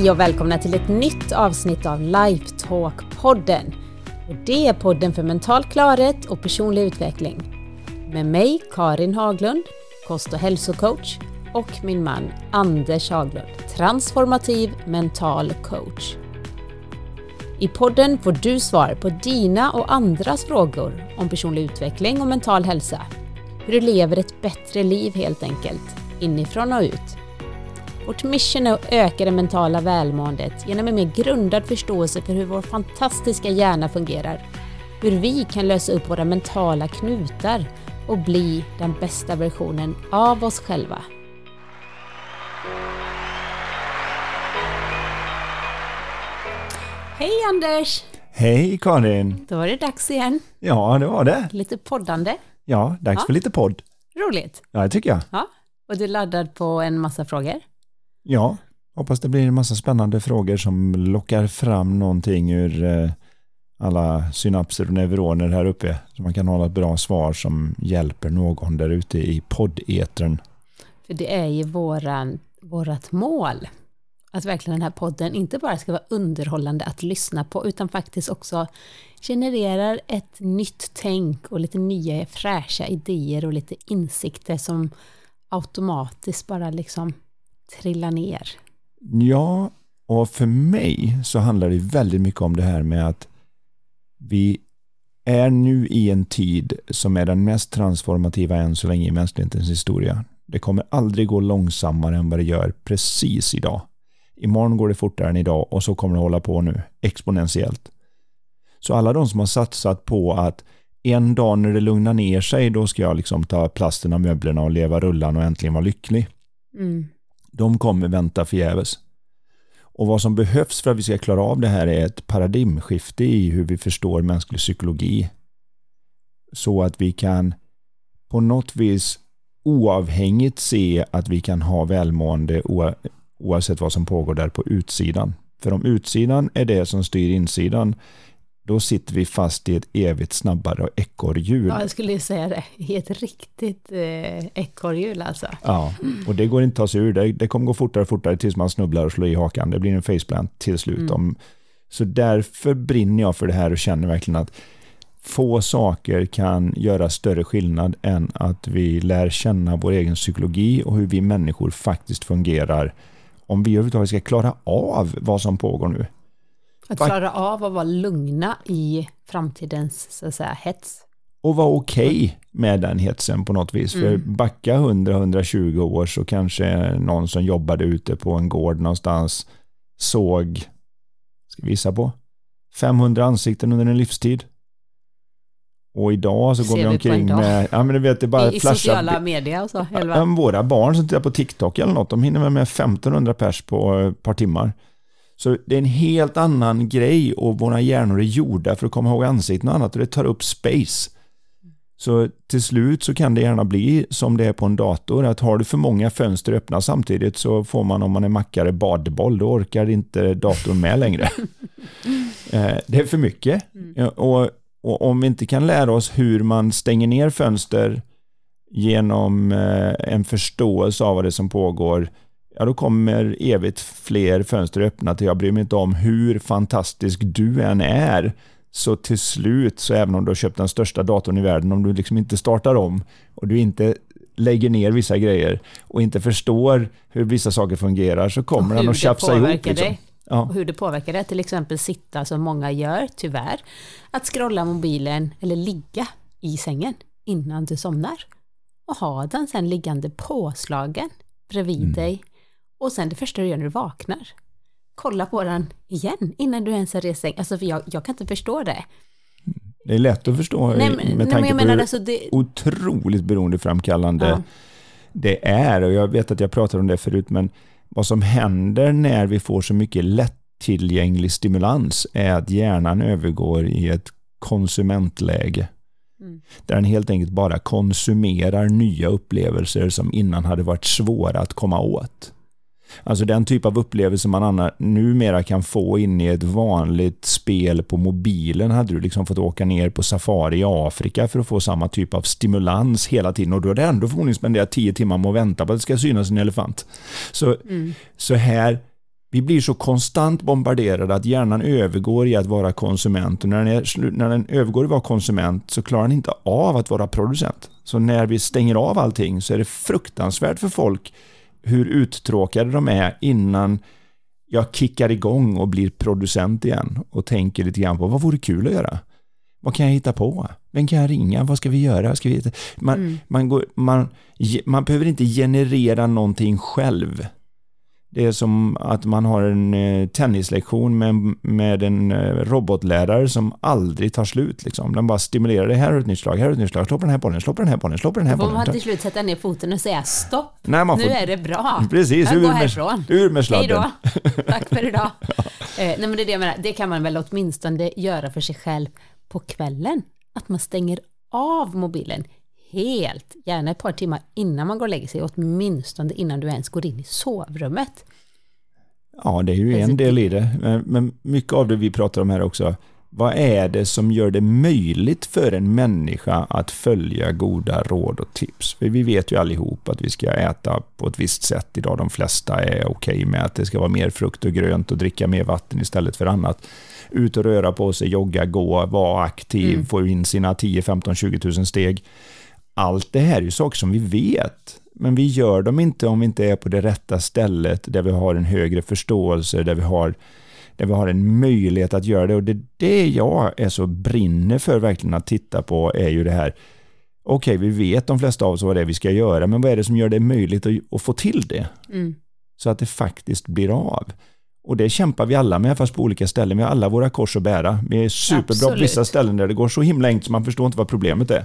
Hej och välkomna till ett nytt avsnitt av Lifetalk-podden. Och det är podden för mental klarhet och personlig utveckling. Med mig, Karin Haglund, kost och hälsocoach och min man Anders Haglund, transformativ mental coach. I podden får du svar på dina och andras frågor om personlig utveckling och mental hälsa. Hur du lever ett bättre liv helt enkelt, inifrån och ut. Vårt mission är att öka det mentala välmåendet genom en mer grundad förståelse för hur vår fantastiska hjärna fungerar. Hur vi kan lösa upp våra mentala knutar och bli den bästa versionen av oss själva. Hej Anders! Hej Karin! Då var det dags igen. Ja, det var det. Lite poddande. Ja, dags Ja. för lite podd. Roligt. Ja, det tycker jag. Ja. Och du laddad på en massa frågor. Ja, hoppas det blir en massa spännande frågor som lockar fram någonting ur eh, alla synapser och neuroner här uppe. Så man kan hålla ett bra svar som hjälper någon där ute i poddetern. För det är ju våran, vårat mål. Att verkligen den här podden inte bara ska vara underhållande att lyssna på utan faktiskt också genererar ett nytt tänk och lite nya fräscha idéer och lite insikter som automatiskt bara liksom trillar ner. Ja, och för mig så handlar det väldigt mycket om det här med att vi är nu i en tid som är den mest transformativa än så länge i mänsklighetens historia. Det kommer aldrig gå långsammare än vad det gör precis idag. Imorgon går det fortare än idag och så kommer det hålla på nu exponentiellt. Så alla de som har satsat på att en dag när det lugnar ner sig, då ska jag liksom ta plasten av möblerna och leva rullan och äntligen vara lycklig. Mm. De kommer vänta förgäves. Och vad som behövs för att vi ska klara av det här är ett paradigmskifte i hur vi förstår mänsklig psykologi. Så att vi kan på något vis oavhängigt se att vi kan ha välmående oavsett vad som pågår där på utsidan. För om utsidan är det som styr insidan, då sitter vi fast i ett evigt snabbare ekorrhjul. Ja, jag skulle säga det. I ett riktigt eh, ekorrhjul alltså. Ja, och det går inte att ta sig ur. Det, det kommer gå fortare och fortare tills man snubblar och slår i hakan. Det blir en faceplant till slut. Mm. Om, så därför brinner jag för det här och känner verkligen att få saker kan göra större skillnad än att vi lär känna vår egen psykologi och hur vi människor faktiskt fungerar. Om vi överhuvudtaget ska klara av vad som pågår nu. Att klara av att vara lugna i framtidens så att säga, hets. och vara okej med den hetsen på något vis. För Mm. backa 100-120 år så kanske någon som jobbade ute på en gård någonstans såg, ska vi visa på, 500 ansikten under en livstid. Och idag så går vi vi omkring med, ja men du vet det bara I, I sociala medier och så. Våra barn som tittar på TikTok eller något, de hinner med 1500 pers på ett par timmar. Så det är en helt annan grej och våra hjärnor är gjorda för att komma ihåg ansikten och annat och det tar upp space. Så till slut så kan det gärna bli som det är på en dator, att har du för många fönster öppna samtidigt så får man om man är mackare badboll, då orkar inte datorn med längre. Eh, det är för mycket. Ja, Och, och om vi inte kan lära oss hur man stänger ner fönster genom eh, en förståelse av vad det som pågår, ja då kommer evigt fler fönster öppna till jag bryr mig inte om hur fantastisk du än är. Så till slut, så även om du har köpt den största datorn i världen, om du liksom inte startar om och du inte lägger ner vissa grejer och inte förstår hur vissa saker fungerar så kommer den att tjafsa ihop. Liksom. dig. Ja. Och hur det påverkar det, till exempel sitta som många gör, tyvärr, att scrolla mobilen eller ligga i sängen innan du somnar. Och ha den sen liggande påslagen bredvid Mm. dig. Och sen det första du gör när du vaknar, kolla på den igen innan du ens har rest säng. Alltså för jag, jag kan inte förstå det. Det är lätt att förstå Nej, men, med nej, tanke jag på menar hur alltså det, otroligt beroendeframkallande Ja. det är. Och jag vet att jag pratade om det förut, men vad som händer när vi får så mycket lättillgänglig stimulans är att hjärnan övergår i ett konsumentläge. Mm. Där den helt enkelt bara konsumerar nya upplevelser som innan hade varit svåra att komma åt. Alltså den typ av upplevelse man anna- numera kan få in i ett vanligt spel på mobilen hade du liksom fått åka ner på safari i Afrika för att få samma typ av stimulans hela tiden och då hade ändå förmodligen spenderat tio timmar med att vänta på att det ska synas en elefant. Så, mm. så här vi blir så konstant bombarderade att hjärnan övergår i att vara konsument. Och när den, är, när den övergår i att vara konsument så klarar den inte av att vara producent. Så när vi stänger av allting så är det fruktansvärt för folk hur uttråkade de är innan jag kickar igång och blir producent igen och tänker lite grann på vad vore kul att göra? Vad kan jag hitta på? Vem kan jag ringa? Vad ska vi göra? Ska vi... man, mm. man, går, man, man behöver inte generera någonting själv. Det är som att man har en eh, tennislektion med, med en eh, robotlärare som aldrig tar slut. Liksom. Den bara stimulerar dig. Här är ett nytt slag, här är ett nytt slag. Slå på den här bollen, slå på den här bollen, slå på den här bollen. Då får man till slut sätta ner foten och säga stopp. Nej, man får... Nu är det bra. Precis, jag går härifrån. Ur med sladden. Hej då. Tack för idag. eh, nej, men det, är det, menar. det kan man väl åtminstone göra för sig själv på kvällen. Att man stänger av mobilen helt, gärna ett par timmar innan man går och lägger sig, åtminstone innan du ens går in i sovrummet. Ja, det är ju en del i det, men mycket av det vi pratar om här också, vad är det som gör det möjligt för en människa att följa goda råd och tips? För vi vet ju allihop att vi ska äta på ett visst sätt idag. De flesta är okej okay med att det ska vara mer frukt och grönt och dricka mer vatten istället för annat. Ut och röra på sig, jogga, gå, vara aktiv, mm. få in sina 10, 15, 20 000 steg allt det här är ju saker som vi vet, men vi gör dem inte om vi inte är på det rätta stället där vi har en högre förståelse, där vi har, där vi har en möjlighet att göra det. Och det det jag är så brinner för verkligen att titta på är ju det här, okej, okay, vi vet de flesta av oss vad det är vi ska göra, men vad är det som gör det möjligt att, att få till det? Mm. Så att det faktiskt blir av. Och det kämpar vi alla med, fast på olika ställen. Vi har alla våra kors att bära. Vi är superbra Absolut. på vissa ställen där det går så himla enkelt så man förstår inte vad problemet är.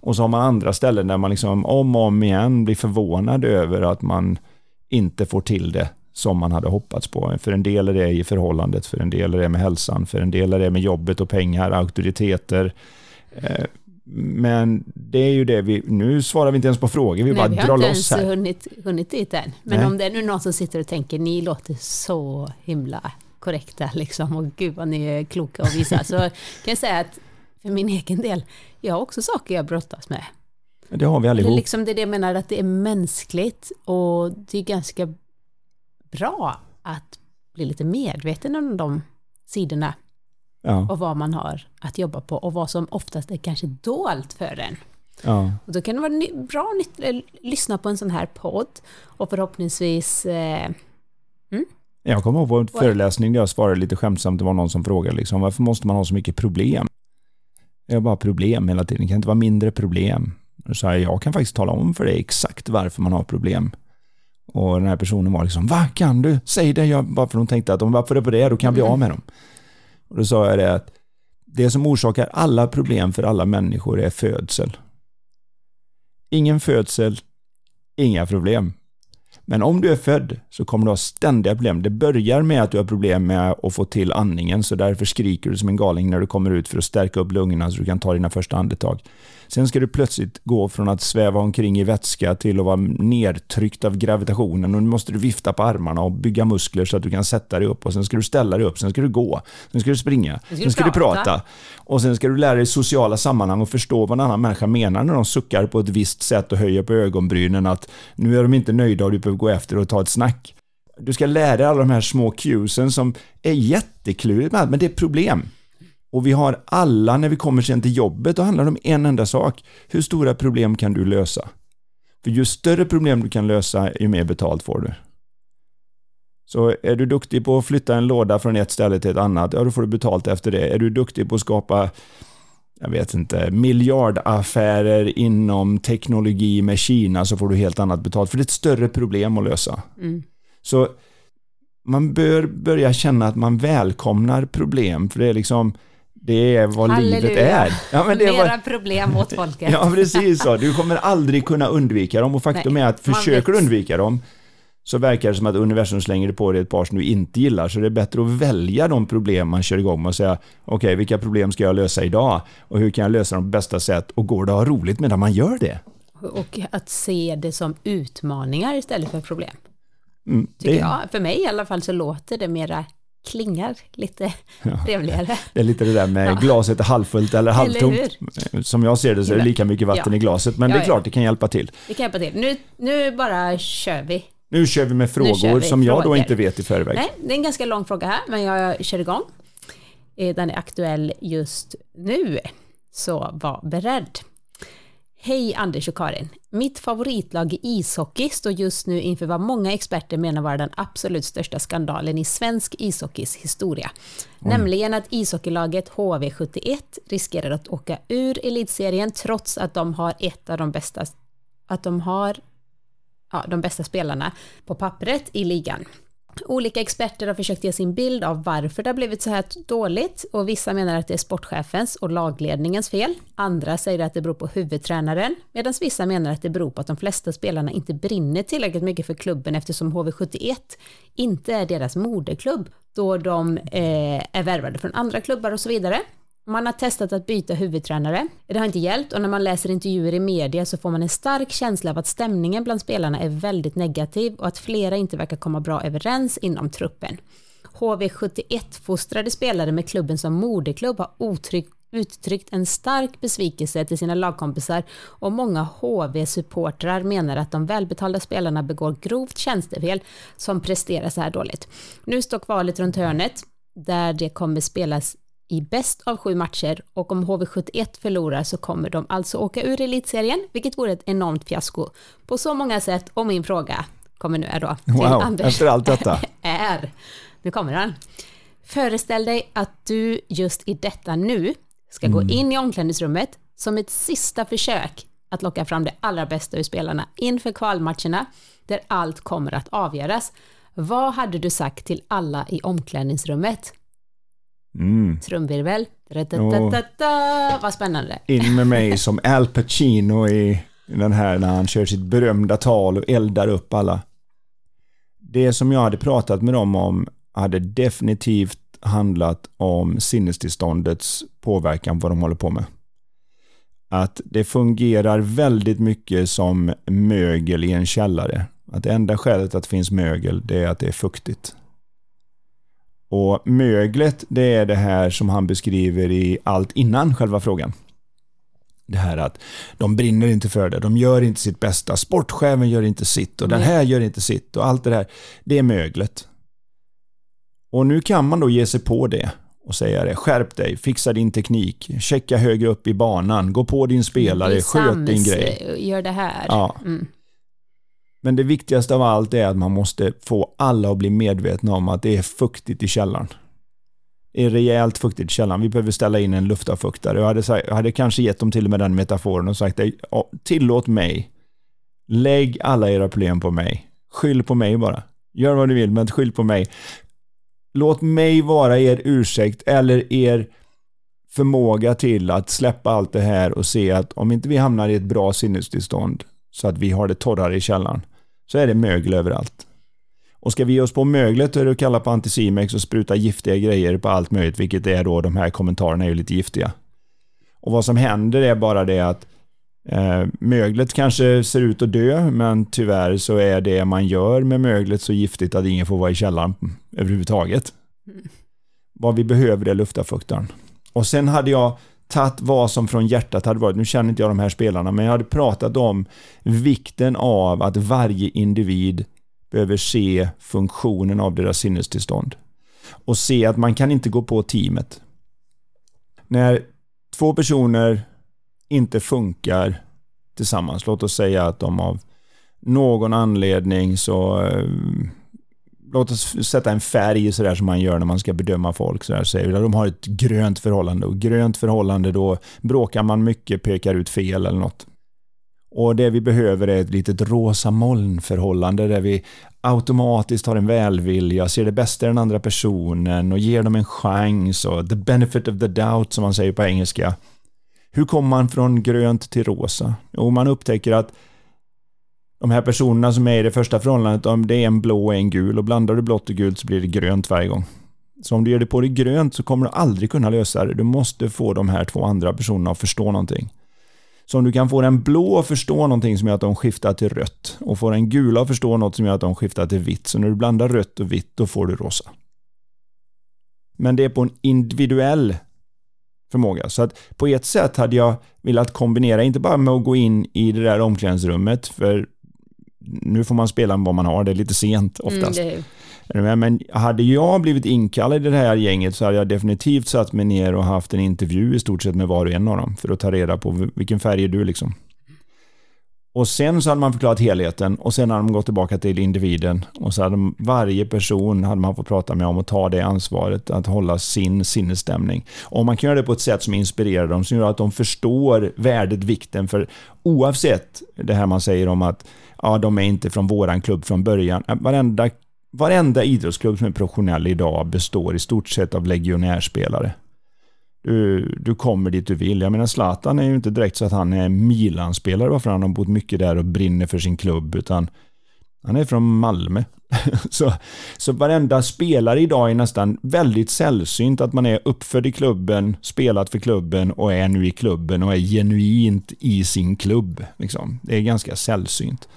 Och så har man andra ställen där man liksom om och om igen blir förvånad över att man inte får till det som man hade hoppats på. För en del är det i förhållandet, för en del är det med hälsan, för en del är det med jobbet och pengar, auktoriteter. Eh, men det är ju det vi, nu svarar vi inte ens på frågor, vi Nej, bara vi drar loss här. Vi har inte ens hunnit, hunnit dit än. Men Nej. om det är nu någon som sitter och tänker, ni låter så himla korrekta liksom, och gud vad ni är kloka och visa, så kan jag säga att för min egen del, jag har också saker jag brottas med. Det har vi allihop. Liksom det är det jag menar, att det är mänskligt och det är ganska bra att bli lite medveten om de sidorna. Ja. Och vad man har att jobba på och vad som oftast är kanske dolt för en. Ja. Och då kan det vara bra att lyssna på en sån här podd och förhoppningsvis eh, mm? Jag kommer ihåg på en föreläsning där jag svarade lite skämtsamt, det var någon som frågade liksom, varför måste man ha så mycket problem? Jag har bara problem hela tiden, det kan inte vara mindre problem. Så jag, jag kan faktiskt tala om för dig exakt varför man har problem. Och den här personen var liksom, va kan du? Säg det, jag, bara för de tänkte att om varför det på det, då kan vi av med dem. Och då sa jag det att det som orsakar alla problem för alla människor är födsel. Ingen födsel, inga problem. Men om du är född så kommer du ha ständiga problem. Det börjar med att du har problem med att få till andningen, så därför skriker du som en galning när du kommer ut för att stärka upp lungorna så du kan ta dina första andetag. Sen ska du plötsligt gå från att sväva omkring i vätska till att vara nedtryckt av gravitationen och nu måste du vifta på armarna och bygga muskler så att du kan sätta dig upp och sen ska du ställa dig upp, sen ska du gå, sen ska du springa, sen ska, sen ska du, prata. prata och sen ska du lära dig sociala sammanhang och förstå vad en annan människa menar när de suckar på ett visst sätt och höjer på ögonbrynen att nu är de inte nöjda och du behöver gå efter och ta ett snack. Du ska lära dig alla de här små cuesen som är jätteklurigt men det är problem. Och vi har alla, när vi kommer sen till jobbet, då handlar det om en enda sak. Hur stora problem kan du lösa? För ju större problem du kan lösa, ju mer betalt får du. Så är du duktig på att flytta en låda från ett ställe till ett annat, ja då får du betalt efter det. Är du duktig på att skapa, jag vet inte, miljardaffärer inom teknologi med Kina så får du helt annat betalt. För det är ett större problem att lösa. Mm. Så man bör börja känna att man välkomnar problem, för det är liksom det är vad Halleluja. livet är. Ja, men det Mera var... problem åt folket. Ja, precis så. Du kommer aldrig kunna undvika dem och faktum Nej, är att försöker du undvika dem så verkar det som att universum slänger på dig ett par som du inte gillar. Så det är bättre att välja de problem man kör igång med och säga okej, okay, vilka problem ska jag lösa idag? Och hur kan jag lösa dem på bästa sätt? Och går det att ha roligt medan man gör det? Och att se det som utmaningar istället för problem. Mm, Tycker det... jag. För mig i alla fall så låter det mera klingar lite ja. trevligare. Det är lite det där med ja. glaset är halvfullt eller halvtomt. Eller Som jag ser det så är det lika mycket vatten ja. i glaset, men det är klart det kan hjälpa till. Det kan hjälpa till. Nu, nu bara kör vi. Nu kör vi med frågor vi som jag frågor. då inte vet i förväg. Nej, det är en ganska lång fråga här, men jag kör igång. Eh, den är aktuell just nu, så var beredd. Hej Anders och Karin! Mitt favoritlag i ishockey står just nu inför vad många experter menar vara den absolut största skandalen i svensk ishockeys historia. Oj. Nämligen att ishockeylaget HV71 riskerar att åka ur elitserien trots att de har ett av de bästa, att de har ja, de bästa spelarna på pappret i ligan. Olika experter har försökt ge sin bild av varför det har blivit så här dåligt och vissa menar att det är sportchefens och lagledningens fel. Andra säger att det beror på huvudtränaren medan vissa menar att det beror på att de flesta spelarna inte brinner tillräckligt mycket för klubben eftersom HV71 inte är deras moderklubb då de eh, är värvade från andra klubbar och så vidare. Man har testat att byta huvudtränare. Det har inte hjälpt och när man läser intervjuer i media så får man en stark känsla av att stämningen bland spelarna är väldigt negativ och att flera inte verkar komma bra överens inom truppen. HV71-fostrade spelare med klubben som moderklubb har otryck, uttryckt en stark besvikelse till sina lagkompisar och många HV-supportrar menar att de välbetalda spelarna begår grovt tjänstefel som presterar så här dåligt. Nu står kvalet runt hörnet där det kommer spelas i bäst av sju matcher och om HV71 förlorar så kommer de alltså åka ur elitserien, vilket vore ett enormt fiasko på så många sätt. Och min fråga kommer nu är då till wow, Anders. efter allt detta. är, nu kommer han. Föreställ dig att du just i detta nu ska mm. gå in i omklädningsrummet som ett sista försök att locka fram det allra bästa ur spelarna inför kvalmatcherna där allt kommer att avgöras. Vad hade du sagt till alla i omklädningsrummet? Mm. Trumvirvel. Vad spännande. In med mig som Al Pacino i den här när han kör sitt berömda tal och eldar upp alla. Det som jag hade pratat med dem om hade definitivt handlat om sinnestillståndets påverkan på vad de håller på med. Att det fungerar väldigt mycket som mögel i en källare. Att det enda skälet att det finns mögel, det är att det är fuktigt. Och möglet, det är det här som han beskriver i allt innan själva frågan. Det här att de brinner inte för det, de gör inte sitt bästa, sportchefen gör inte sitt och den här gör inte sitt och allt det där. Det är möglet. Och nu kan man då ge sig på det och säga det. Skärp dig, fixa din teknik, checka högre upp i banan, gå på din spelare, sköt din grej. Gör det här. Ja. Mm. Men det viktigaste av allt är att man måste få alla att bli medvetna om att det är fuktigt i källaren. Det är rejält fuktigt i källaren. Vi behöver ställa in en luftavfuktare. Jag hade, jag hade kanske gett dem till och med den metaforen och sagt tillåt mig. Lägg alla era problem på mig. Skyll på mig bara. Gör vad du vill, men skyll på mig. Låt mig vara er ursäkt eller er förmåga till att släppa allt det här och se att om inte vi hamnar i ett bra sinnestillstånd så att vi har det torrare i källaren, så är det mögel överallt. Och ska vi ge oss på möglet då är det att kalla på Anticimex och spruta giftiga grejer på allt möjligt, vilket är då de här kommentarerna är ju lite giftiga. Och vad som händer är bara det att eh, möglet kanske ser ut att dö, men tyvärr så är det man gör med möglet så giftigt att ingen får vara i källaren överhuvudtaget. Mm. Vad vi behöver är luftavfuktaren. Och sen hade jag tagit vad som från hjärtat hade varit. Nu känner inte jag de här spelarna, men jag hade pratat om vikten av att varje individ behöver se funktionen av deras sinnestillstånd. Och se att man kan inte gå på teamet. När två personer inte funkar tillsammans, låt oss säga att de av någon anledning så eh, låt oss sätta en färg sådär som man gör när man ska bedöma folk. Så där, säger de har ett grönt förhållande och grönt förhållande då bråkar man mycket, pekar ut fel eller något. Och det vi behöver är ett litet rosa molnförhållande där vi automatiskt har en välvilja, ser det bästa i den andra personen och ger dem en chans och the benefit of the doubt som man säger på engelska. Hur kommer man från grönt till rosa? Jo, man upptäcker att de här personerna som är i det första förhållandet, om det är en blå och en gul och blandar du blått och gult så blir det grönt varje gång. Så om du gör det på det grönt så kommer du aldrig kunna lösa det. Du måste få de här två andra personerna att förstå någonting. Så om du kan få den blå att förstå någonting som gör att de skiftar till rött och få den gula att förstå något som gör att de skiftar till vitt. Så när du blandar rött och vitt, då får du rosa. Men det är på en individuell förmåga. Så att på ett sätt hade jag velat kombinera, inte bara med att gå in i det där omklädningsrummet, för nu får man spela med vad man har, det är lite sent oftast. Mm, men hade jag blivit inkallad i det här gänget så hade jag definitivt satt mig ner och haft en intervju i stort sett med var och en av dem för att ta reda på vilken färg är du liksom. Och sen så hade man förklarat helheten och sen hade de gått tillbaka till individen och så hade varje person hade man fått prata med om att ta det ansvaret att hålla sin sinnesstämning. Och man kan göra det på ett sätt som inspirerar dem, som gör att de förstår värdet, vikten för oavsett det här man säger om att ja, de är inte från våran klubb från början. Äh, varenda Varenda idrottsklubb som är professionell idag består i stort sett av legionärspelare. Du, du kommer dit du vill. Jag menar Zlatan är ju inte direkt så att han är Milan-spelare varför han har bott mycket där och brinner för sin klubb utan han är från Malmö. så, så varenda spelare idag är nästan väldigt sällsynt att man är uppfödd i klubben, spelat för klubben och är nu i klubben och är genuint i sin klubb. Liksom. Det är ganska sällsynt.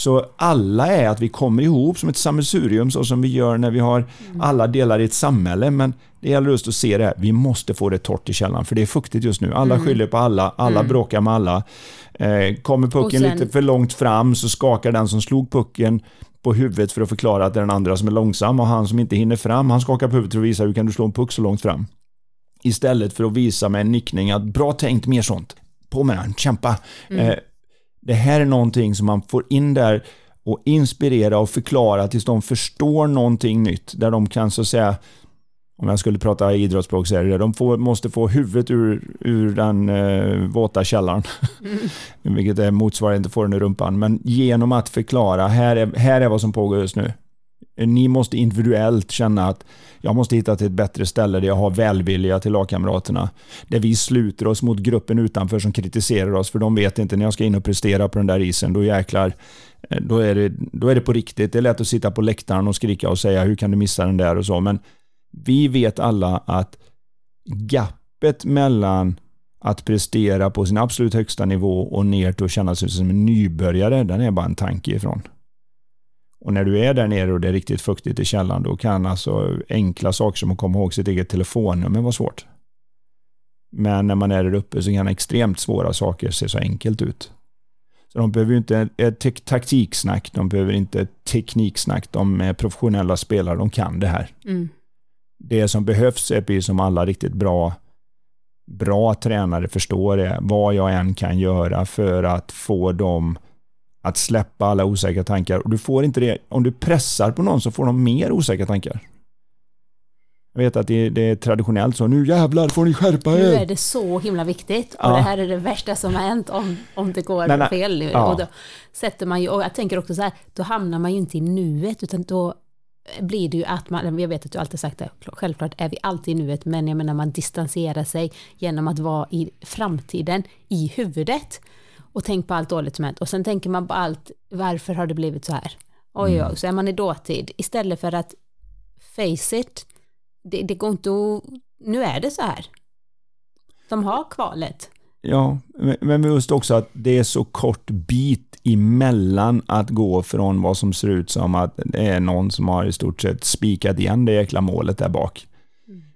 Så alla är att vi kommer ihop som ett sammelsurium så som vi gör när vi har alla delar i ett samhälle. Men det gäller just att se det här. Vi måste få det torrt i källaren för det är fuktigt just nu. Alla mm. skyller på alla, alla mm. bråkar med alla. Eh, kommer pucken sen... lite för långt fram så skakar den som slog pucken på huvudet för att förklara att det är den andra som är långsam och han som inte hinner fram, han skakar på huvudet för att visa hur kan du slå en puck så långt fram. Istället för att visa med en nickning att bra tänkt, mer sånt. På med den, kämpa. Mm. Eh, det här är någonting som man får in där och inspirera och förklara tills de förstår någonting nytt. Där de kan så att säga, om jag skulle prata idrottsspråk så är det de får, måste få huvudet ur, ur den eh, våta källaren. Mm. Vilket är motsvarande inte få den ur rumpan. Men genom att förklara, här är, här är vad som pågår just nu. Eh, ni måste individuellt känna att jag måste hitta till ett bättre ställe där jag har välvilja till lagkamraterna. Där vi sluter oss mot gruppen utanför som kritiserar oss, för de vet inte när jag ska in och prestera på den där isen, då jäklar, eh, då är det, då är det på riktigt. Det är lätt att sitta på läktaren och skrika och säga hur kan du missa den där och så, men vi vet alla att gappet mellan att prestera på sin absolut högsta nivå och ner till att känna sig som en nybörjare, den är bara en tanke ifrån. Och när du är där nere och det är riktigt fuktigt i källaren, då kan alltså enkla saker som att komma ihåg sitt eget telefonnummer vara svårt. Men när man är där uppe så kan extremt svåra saker se så enkelt ut. Så de behöver ju inte ett taktiksnack, de behöver inte ett tekniksnack, de är professionella spelare, de kan det här. Mm. Det som behövs är precis som alla riktigt bra bra tränare förstår det, vad jag än kan göra för att få dem att släppa alla osäkra tankar. Och du får inte det, om du pressar på någon så får de mer osäkra tankar. Jag vet att det, det är traditionellt så, nu jävlar får ni skärpa er. Nu är det så himla viktigt och ja. det här är det värsta som har hänt om, om det går nej, fel nu. Ja. Och då sätter man ju, och jag tänker också så här, då hamnar man ju inte i nuet utan då blir det ju att man, jag vet att du alltid sagt det, självklart är vi alltid i nuet, men jag menar man distanserar sig genom att vara i framtiden i huvudet och tänk på allt dåligt som hänt. Och sen tänker man på allt, varför har det blivit så här? Oj, mm. oj, så är man i dåtid. Istället för att face it, det, det går inte att, nu är det så här. De har kvalet. Ja, men just också att det är så kort bit emellan att gå från vad som ser ut som att det är någon som har i stort sett spikat igen det jäkla målet där bak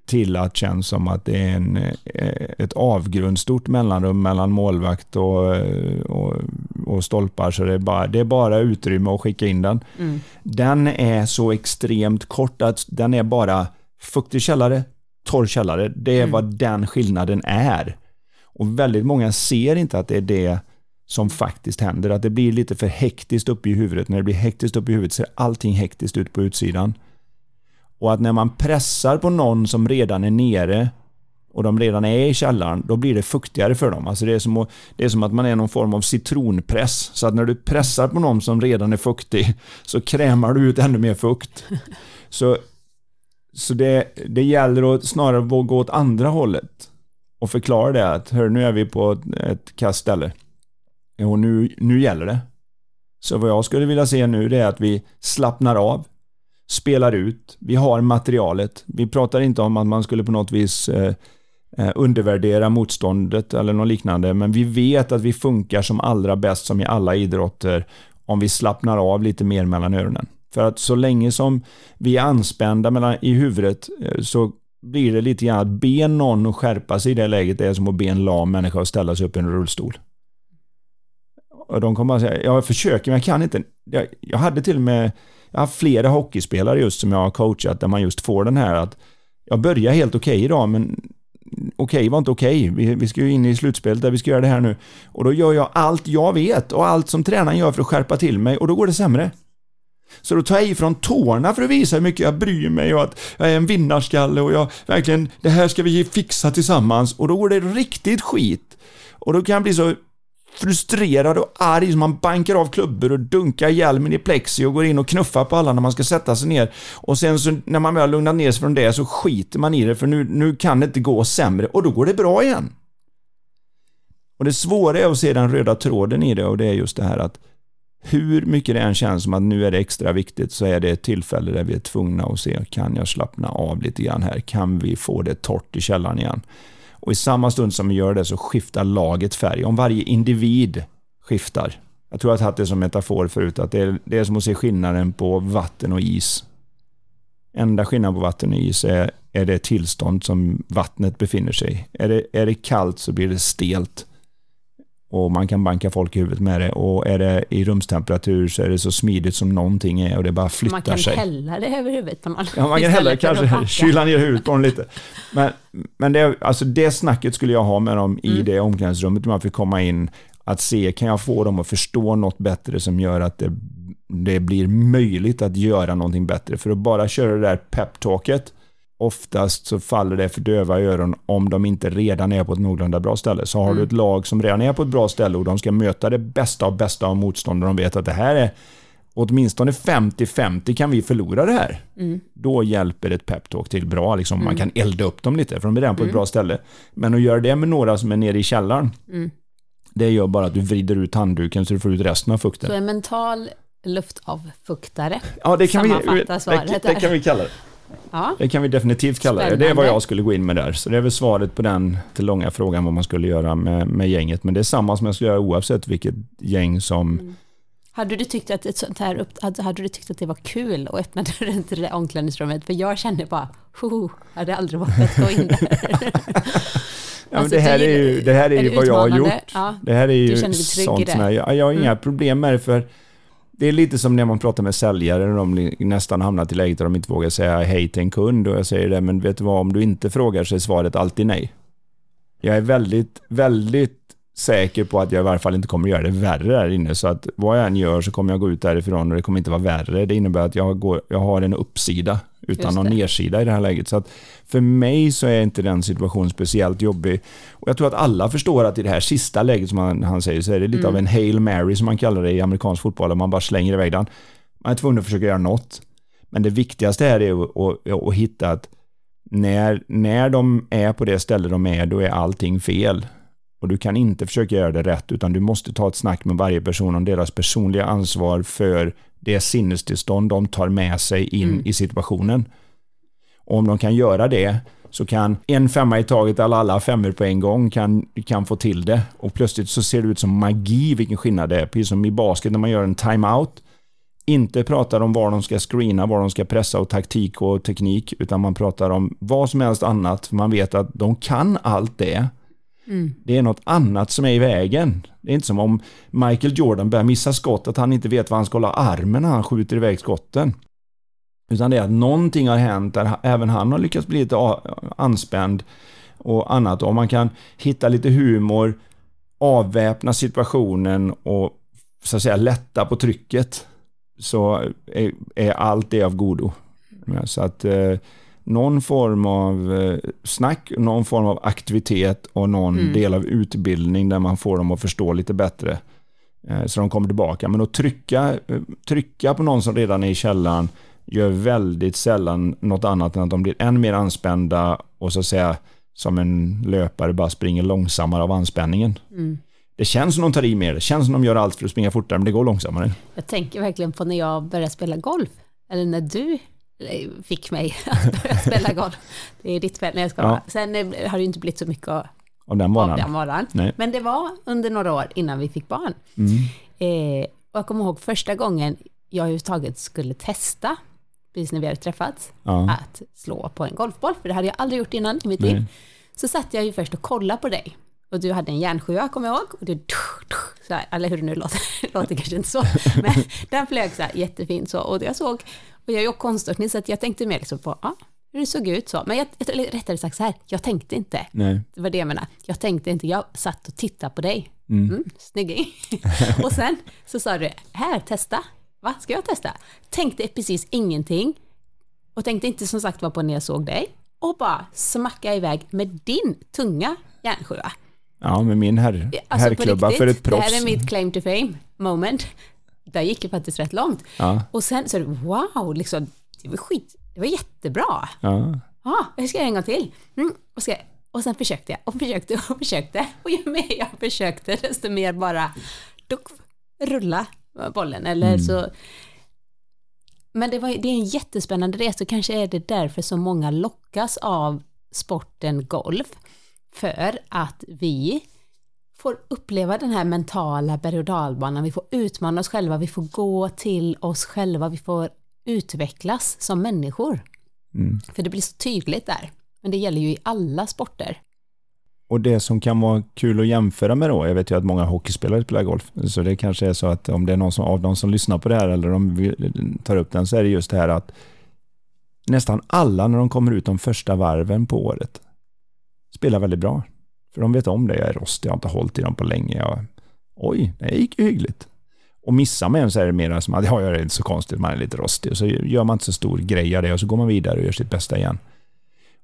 till att känns som att det är en, eh, ett avgrundsstort mellanrum mellan målvakt och, eh, och, och stolpar. Så det är, bara, det är bara utrymme att skicka in den. Mm. Den är så extremt kort att den är bara fuktig källare, torr källare. Det är mm. vad den skillnaden är. Och väldigt många ser inte att det är det som faktiskt händer. Att det blir lite för hektiskt uppe i huvudet. När det blir hektiskt uppe i huvudet ser allting hektiskt ut på utsidan. Och att när man pressar på någon som redan är nere och de redan är i källaren, då blir det fuktigare för dem. Alltså det, är som att, det är som att man är någon form av citronpress. Så att när du pressar på någon som redan är fuktig så krämar du ut ännu mer fukt. Så, så det, det gäller att snarare gå åt andra hållet och förklara det att hör, nu är vi på ett, ett kast ställe. Och nu, nu gäller det. Så vad jag skulle vilja se nu det är att vi slappnar av spelar ut. Vi har materialet. Vi pratar inte om att man skulle på något vis eh, eh, undervärdera motståndet eller något liknande, men vi vet att vi funkar som allra bäst som i alla idrotter om vi slappnar av lite mer mellan öronen. För att så länge som vi är anspända mellan, i huvudet eh, så blir det lite grann att be någon att skärpa sig i det läget det är som att be en lam människa att ställa sig upp i en rullstol. Och de kommer bara säga, jag försöker men jag kan inte. Jag, jag hade till och med, jag har haft flera hockeyspelare just som jag har coachat där man just får den här att jag börjar helt okej okay idag men okej okay var inte okej. Okay. Vi, vi ska ju in i slutspelet där vi ska göra det här nu. Och då gör jag allt jag vet och allt som tränaren gör för att skärpa till mig och då går det sämre. Så då tar jag ifrån tårna för att visa hur mycket jag bryr mig och att jag är en vinnarskalle och jag verkligen, det här ska vi fixa tillsammans och då går det riktigt skit. Och då kan jag bli så frustrerad och arg så man bankar av klubbor och dunkar hjälmen i plexi och går in och knuffar på alla när man ska sätta sig ner. Och sen så när man väl lugnat ner sig från det så skiter man i det för nu, nu kan det inte gå sämre och då går det bra igen. Och det svåra är att se den röda tråden i det och det är just det här att hur mycket det än känns som att nu är det extra viktigt så är det ett tillfälle där vi är tvungna att se, kan jag slappna av lite grann här? Kan vi få det torrt i källaren igen? Och i samma stund som vi gör det så skiftar laget färg. Om varje individ skiftar. Jag tror att jag har haft det som metafor förut, att det är, det är som att se skillnaden på vatten och is. Enda skillnaden på vatten och is är, är det tillstånd som vattnet befinner sig i. Är det, är det kallt så blir det stelt och man kan banka folk i huvudet med det. Och är det i rumstemperatur så är det så smidigt som någonting är och det bara flyttar sig. Man kan sig. hälla det över huvudet på någon. Ja, man kan hälla det, kanske kyla ner huvudet på dem lite. Men, men det, alltså det snacket skulle jag ha med dem i mm. det omklädningsrummet, man fick komma in, att se, kan jag få dem att förstå något bättre som gör att det, det blir möjligt att göra någonting bättre. För att bara köra det där peptalket, oftast så faller det för döva öron om de inte redan är på ett någorlunda bra ställe. Så har mm. du ett lag som redan är på ett bra ställe och de ska möta det bästa av bästa av motståndare och de vet att det här är åtminstone 50-50 kan vi förlora det här. Mm. Då hjälper ett peptalk till bra. Liksom. Mm. Man kan elda upp dem lite, för de är redan på ett mm. bra ställe. Men att göra det med några som är nere i källaren, mm. det gör bara att du vrider ut handduken så du får ut resten av fukten. Så en mental luftavfuktare ja, det kan vi, det, det kan vi kalla det. Ja. Det kan vi definitivt kalla Spännande. det. Det är vad jag skulle gå in med där. Så det är väl svaret på den till långa frågan vad man skulle göra med, med gänget. Men det är samma som jag skulle göra oavsett vilket gäng som... Mm. Hade du tyckt att ett sånt här upp, hade du tyckt att det var kul att öppna dörren till det omklädningsrummet? För jag känner bara, ho, hade aldrig vågat gå in där. Ja, alltså, det, här är ju, det här är, är ju vad jag har gjort. Ja, det här är ju sånt som jag, jag har inga mm. problem med det för det är lite som när man pratar med säljare och de nästan hamnar till läget där de inte vågar säga hej till en kund och jag säger det, men vet du vad, om du inte frågar så är svaret alltid nej. Jag är väldigt, väldigt säker på att jag i varje fall inte kommer göra det värre där inne, så att vad jag än gör så kommer jag gå ut därifrån och det kommer inte vara värre. Det innebär att jag, går, jag har en uppsida utan någon nedsida i det här läget. Så att för mig så är inte den situationen speciellt jobbig. Och jag tror att alla förstår att i det här sista läget som han, han säger så är det lite mm. av en Hail Mary som man kallar det i amerikansk fotboll, där man bara slänger iväg den. Man är tvungen att försöka göra något. Men det viktigaste här är att, att, att hitta att när, när de är på det ställe de är, då är allting fel. Och du kan inte försöka göra det rätt, utan du måste ta ett snack med varje person om deras personliga ansvar för det sinnestillstånd de tar med sig in mm. i situationen. Och om de kan göra det så kan en femma i taget eller alla femmor på en gång kan, kan få till det. Och plötsligt så ser det ut som magi vilken skillnad det är. Precis som i basket när man gör en timeout. Inte pratar om var de ska screena, var de ska pressa och taktik och teknik, utan man pratar om vad som helst annat. Man vet att de kan allt det. Mm. Det är något annat som är i vägen. Det är inte som om Michael Jordan börjar missa skott, att han inte vet var han ska hålla armen när han skjuter iväg skotten. Utan det är att någonting har hänt där även han har lyckats bli lite anspänd och annat. Om man kan hitta lite humor, avväpna situationen och så att säga lätta på trycket så är, är allt det av godo. Så att eh, någon form av eh, snack, någon form av aktivitet och någon mm. del av utbildning där man får dem att förstå lite bättre. Eh, så de kommer tillbaka. Men att trycka, eh, trycka på någon som redan är i källan gör väldigt sällan något annat än att de blir än mer anspända och så att säga som en löpare bara springer långsammare av anspänningen. Mm. Det känns som de tar i mer, det känns som de gör allt för att springa fortare, men det går långsammare. Jag tänker verkligen på när jag började spela golf, eller när du fick mig att börja spela golf. Det är ditt fel, när jag ska ja. Sen eh, har det ju inte blivit så mycket av, av den varan. Av den varan. Men det var under några år innan vi fick barn. Mm. Eh, och jag kommer ihåg första gången jag överhuvudtaget skulle testa, precis när vi hade träffats, ja. att slå på en golfboll, för det hade jag aldrig gjort innan i mitt liv. Så satt jag ju först och kollade på dig och du hade en järnsjua, kommer jag ihåg. Och du, så här, eller hur det nu låter, låter kanske inte så. Men den flög så här jättefint så. Och jag såg, och jag är ju konståkning så att jag tänkte mer liksom på, ja, hur det såg ut så. Men jag, eller rättare sagt så här, jag tänkte inte. Nej. Det var det jag menade. Jag tänkte inte, jag satt och tittade på dig. Mm, snygging. och sen så sa du, här, testa. Va, ska jag testa? Tänkte precis ingenting. Och tänkte inte som sagt var på när jag såg dig. Och bara smacka iväg med din tunga järnsjua. Ja, med min herr, Alltså, herrklubba för ett proffs. Det här är mitt claim to fame moment. Där gick det faktiskt rätt långt. Ja. Och sen så wow, liksom, det var skit, det var jättebra. Ja. Ja, jag ska göra en gång till. Mm, och, ska, och sen försökte jag och försökte och försökte. Och ju mer jag försökte, desto mer bara duck, rulla bollen. Eller Mm. så... Men det, var, det är en jättespännande resa och kanske är det därför så många lockas av sporten golf. För att vi får uppleva den här mentala berg och dalbanan, vi får utmana oss själva, vi får gå till oss själva, vi får utvecklas som människor. Mm. För det blir så tydligt där. Men det gäller ju i alla sporter. Och det som kan vara kul att jämföra med då, jag vet ju att många hockeyspelare spelar golf, så det kanske är så att om det är någon som, av de som lyssnar på det här eller de tar upp den så är det just det här att nästan alla när de kommer ut de första varven på året spelar väldigt bra. För de vet om det, jag är rostig, jag har inte hållit i dem på länge. Jag, oj, det gick ju hyggligt. Och missar man en så är det mer som att ja, jag är inte så konstigt, man är lite rostig. Och så gör man inte så stor grej av det och så går man vidare och gör sitt bästa igen.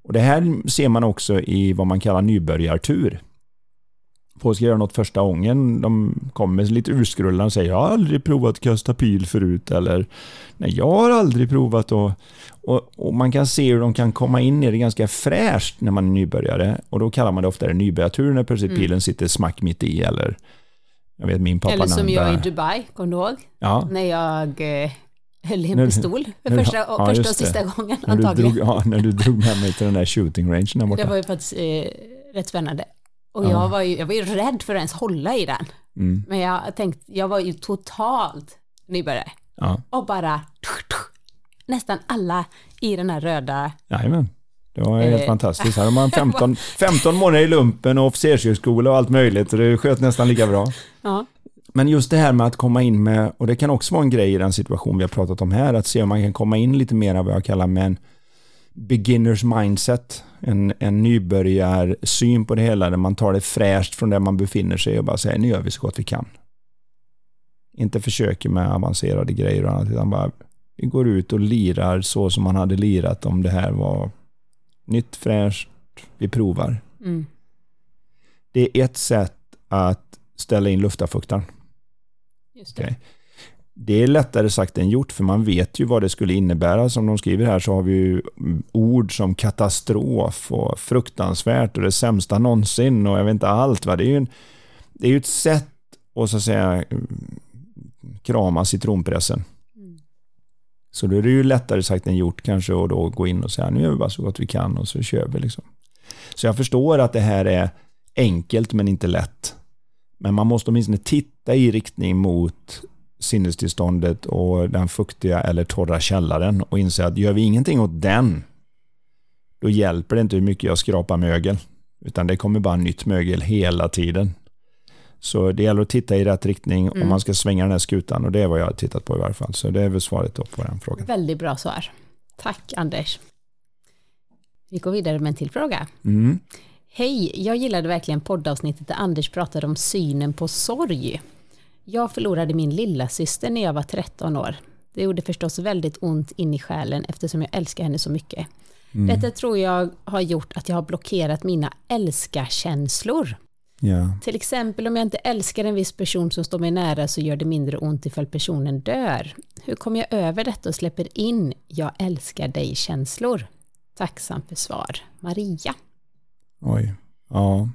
Och det här ser man också i vad man kallar nybörjartur. Folk ska göra något första gången, de kommer lite urskrullande och säger jag har aldrig provat kasta pil förut eller nej jag har aldrig provat och, och, och man kan se hur de kan komma in i det ganska fräscht när man är nybörjare och då kallar man det ofta nybörjartur när plötsligt pilen sitter smack mitt i eller jag vet min pappa Eller som jag i Dubai, kommer du ihåg? Ja, När jag eh, höll i en pistol för första, ja, första och sista gången när du, antagligen. drog, ja, när du drog med mig till den där shooting rangen där borta. Det var ju faktiskt eh, rätt spännande. Och Ja. jag, var ju, jag var ju rädd för att ens hålla i den. Mm, Men jag tänkte, jag var ju totalt nybörjare. ja, Och bara nästan alla i den här röda jajamän. Det var helt Eh. fantastiskt. Här har man 15, 15 månader i lumpen och officershögskola och allt möjligt och det sköt nästan lika bra. Ja, Men just det här med att komma in med, och det kan också vara en grej i den situation vi har pratat om här, att se om man kan komma in lite mer av vad jag kallar med en beginners mindset, en, en nybörjarsyn på det hela, där man tar det fräscht från där man befinner sig och bara säger nu gör vi så gott vi kan. Inte försöker med avancerade grejer och annat, utan bara vi går ut och lirar så som man hade lirat om det här var nytt, fräscht, vi provar. mm. Det är ett sätt att ställa in luftarfuktaren. just det. Okej. Det är lättare sagt än gjort, för man vet ju vad det skulle innebära. Som de skriver här så har vi ju ord som katastrof och fruktansvärt och det sämsta någonsin och jag vet inte allt. Va? Det är ju en, det är ett sätt att så att säga krama citronpressen. Mm. Så då är det ju lättare sagt än gjort kanske att då gå in och säga nu gör vi bara så gott vi kan och så kör vi liksom. Så jag förstår att det här är enkelt men inte lätt. Men man måste åtminstone titta i riktning mot sinnestillståndet och den fuktiga eller torra källaren och inse att gör vi ingenting åt den, då hjälper det inte hur mycket jag skrapar mögel. Utan det kommer bara nytt mögel hela tiden. Så det gäller att titta i rätt riktning om Mm. man ska svänga den här skutan och det är vad jag har tittat på i varje fall. Så det är väl svaret på den frågan. Väldigt bra svar. Tack Anders. Vi går vidare med en till fråga. Mm. Hej, jag gillade verkligen poddavsnittet där Anders pratade om synen på sorg. Jag förlorade min lilla syster när jag var 13 år. Det gjorde förstås väldigt ont in i själen eftersom jag älskar henne så mycket. Detta tror jag har gjort att jag har blockerat mina älskarkänslor. Ja. Till exempel om jag inte älskar en viss person som står mig nära så gör det mindre ont ifall personen dör. Hur kommer jag över detta och släpper in jag älskar dig-känslor? Tacksam för svar. Maria. Oj. Ja.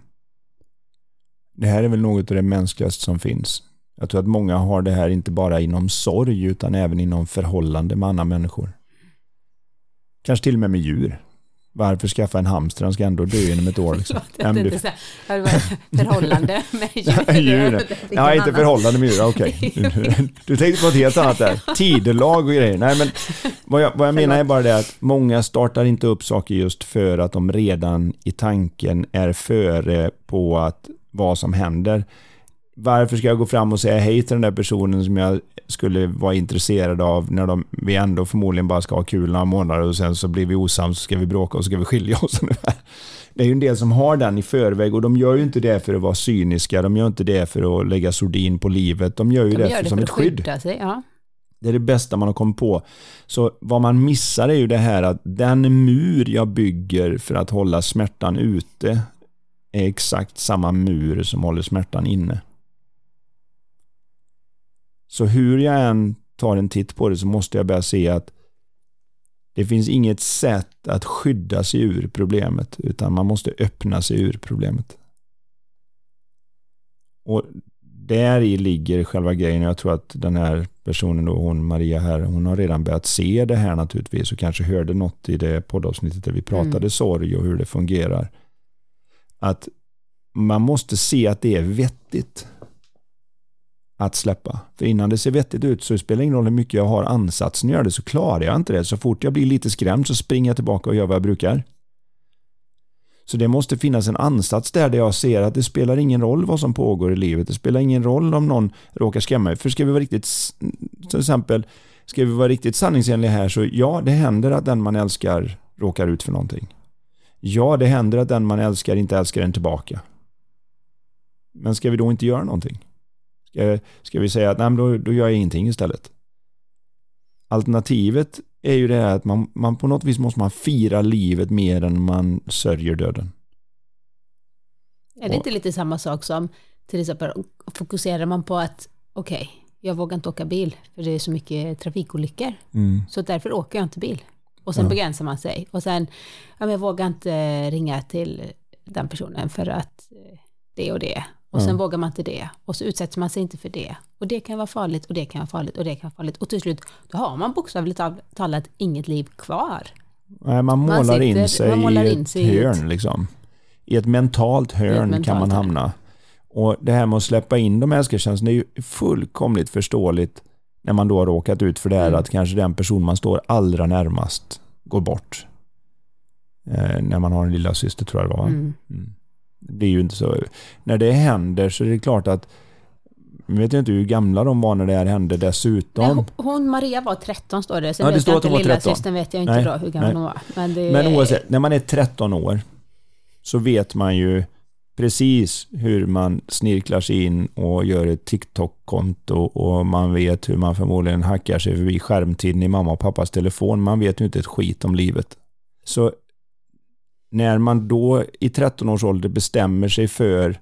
Det här är väl något av det mänskligaste som finns. Jag tror att många har det här inte bara inom sorg utan även inom förhållande med andra människor. Kanske till och med med djur. Varför skaffa en hamster? Han ska ändå dö inom ett år. Liksom. Jag tänkte säga, det var förhållande med djur. Är Ja, inte förhållande med djur. Okej. Du, du tänkte på ett helt annat där. Tidelag och grejer. Nej, men vad jag, vad jag menar är bara det att många startar inte upp saker just för att de redan i tanken är före på att vad som händer. Varför ska jag gå fram och säga hej till den där personen som jag skulle vara intresserad av när de, vi ändå förmodligen bara ska ha kul några månader och sen så blir vi osams så ska vi bråka och så ska vi skilja oss. Det är ju en del som har den i förväg och de gör ju inte det för att vara cyniska, de gör inte det för att lägga sordin på livet, de gör ju de det, gör det som ett skydd. Sig, ja. Det är det bästa man har kommit på. Så vad man missar är ju det här att den mur jag bygger för att hålla smärtan ute är exakt samma mur som håller smärtan inne. Så hur jag än tar en titt på det så måste jag börja se att det finns inget sätt att skydda sig ur problemet utan man måste öppna sig ur problemet. Och där i ligger själva grejen. Jag tror att den här personen då, hon Maria här, hon har redan börjat se det här naturligtvis och kanske hörde något i det poddavsnittet där vi pratade mm. sorg och hur det fungerar. Att man måste se att det är vettigt att släppa. För innan det ser vettigt ut så spelar det ingen roll hur mycket jag har ansatsen att göra det så klarar jag inte det. Så fort jag blir lite skrämd så springer jag tillbaka och gör vad jag brukar. Så det måste finnas en ansats där, där jag ser att det spelar ingen roll vad som pågår i livet. Det spelar ingen roll om någon råkar skrämma mig. För ska vi vara riktigt, till exempel, ska vi vara riktigt sanningsenliga här så ja, det händer att den man älskar råkar ut för någonting. Ja, det händer att den man älskar inte älskar en tillbaka. Men ska vi då inte göra någonting? Ska, ska vi säga att nej, då, då gör jag ingenting istället? Alternativet är ju det här att man, man på något vis måste man fira livet mer än man sörjer döden. Är det inte lite samma sak som till exempel fokuserar man på att okej, okay, jag vågar inte åka bil för det är så mycket trafikolyckor. Mm. Så därför åker jag inte bil. Och sen ja. begränsar man sig. Och sen, ja, men jag vågar inte ringa till den personen för att eh, det och det. Och sen vågar man inte det. Och så utsätter man sig inte för det. Och det kan vara farligt och det kan vara farligt och det kan vara farligt. Och till slut, då har man bokstavligt talat inget liv kvar. Nej, man målar, man sitter, in, sig man målar in sig i ett hörn liksom. I ett mentalt hörn ett mentalt kan man hamna. Hörn. Och det här med att släppa in de älskarkänslorna är ju fullkomligt förståeligt när man då har råkat ut för det här mm. att kanske den person man står allra närmast går bort. Eh, när man har en lilla syster tror jag det var. Mm. Mm. Det blir ju inte så. När det händer så är det klart att jag vet inte hur gamla de var när det här hände dessutom. Nej, hon Maria var 13 står det. Sen ja, det står att hon var 13. Systern vet jag inte nej, då hur gammal nej. hon var. Men, det... Men oavsett, när man är 13 år så vet man ju precis hur man snirklar sig in och gör ett TikTok-konto och man vet hur man förmodligen hackar sig förbi skärmtiden i mamma och pappas telefon. Man vet ju inte ett skit om livet. Så när man då i 13 års ålder bestämmer sig för